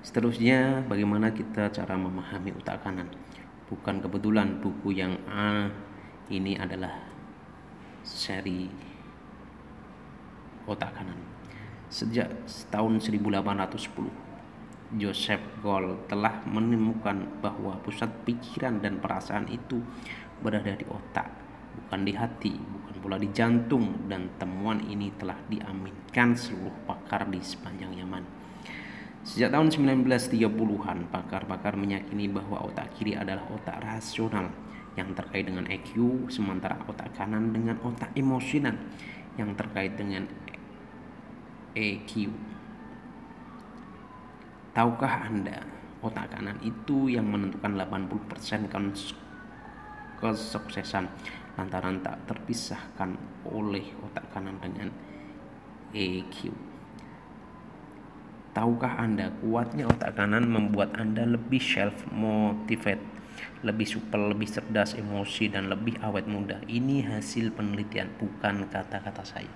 Seterusnya, bagaimana kita cara memahami otak kanan? Bukan kebetulan buku yang A ini adalah seri otak kanan. Sejak tahun 1810, Joseph Gold telah menemukan bahwa pusat pikiran dan perasaan itu berada di otak, bukan di hati, bukan pula di jantung, dan temuan ini telah diaminkan seluruh pakar di sepanjang Yaman. Sejak tahun 1930-an, pakar-pakar meyakini bahwa otak kiri adalah otak rasional yang terkait dengan EQ, sementara otak kanan dengan otak emosional yang terkait dengan EQ. Tahukah Anda, otak kanan itu yang menentukan 80% kesuksesan lantaran tak terpisahkan oleh otak kanan dengan EQ. Tahukah Anda, kuatnya otak kanan membuat Anda lebih self-motivate, lebih supel, lebih cerdas emosi, dan lebih awet muda. Ini hasil penelitian, bukan kata-kata saya.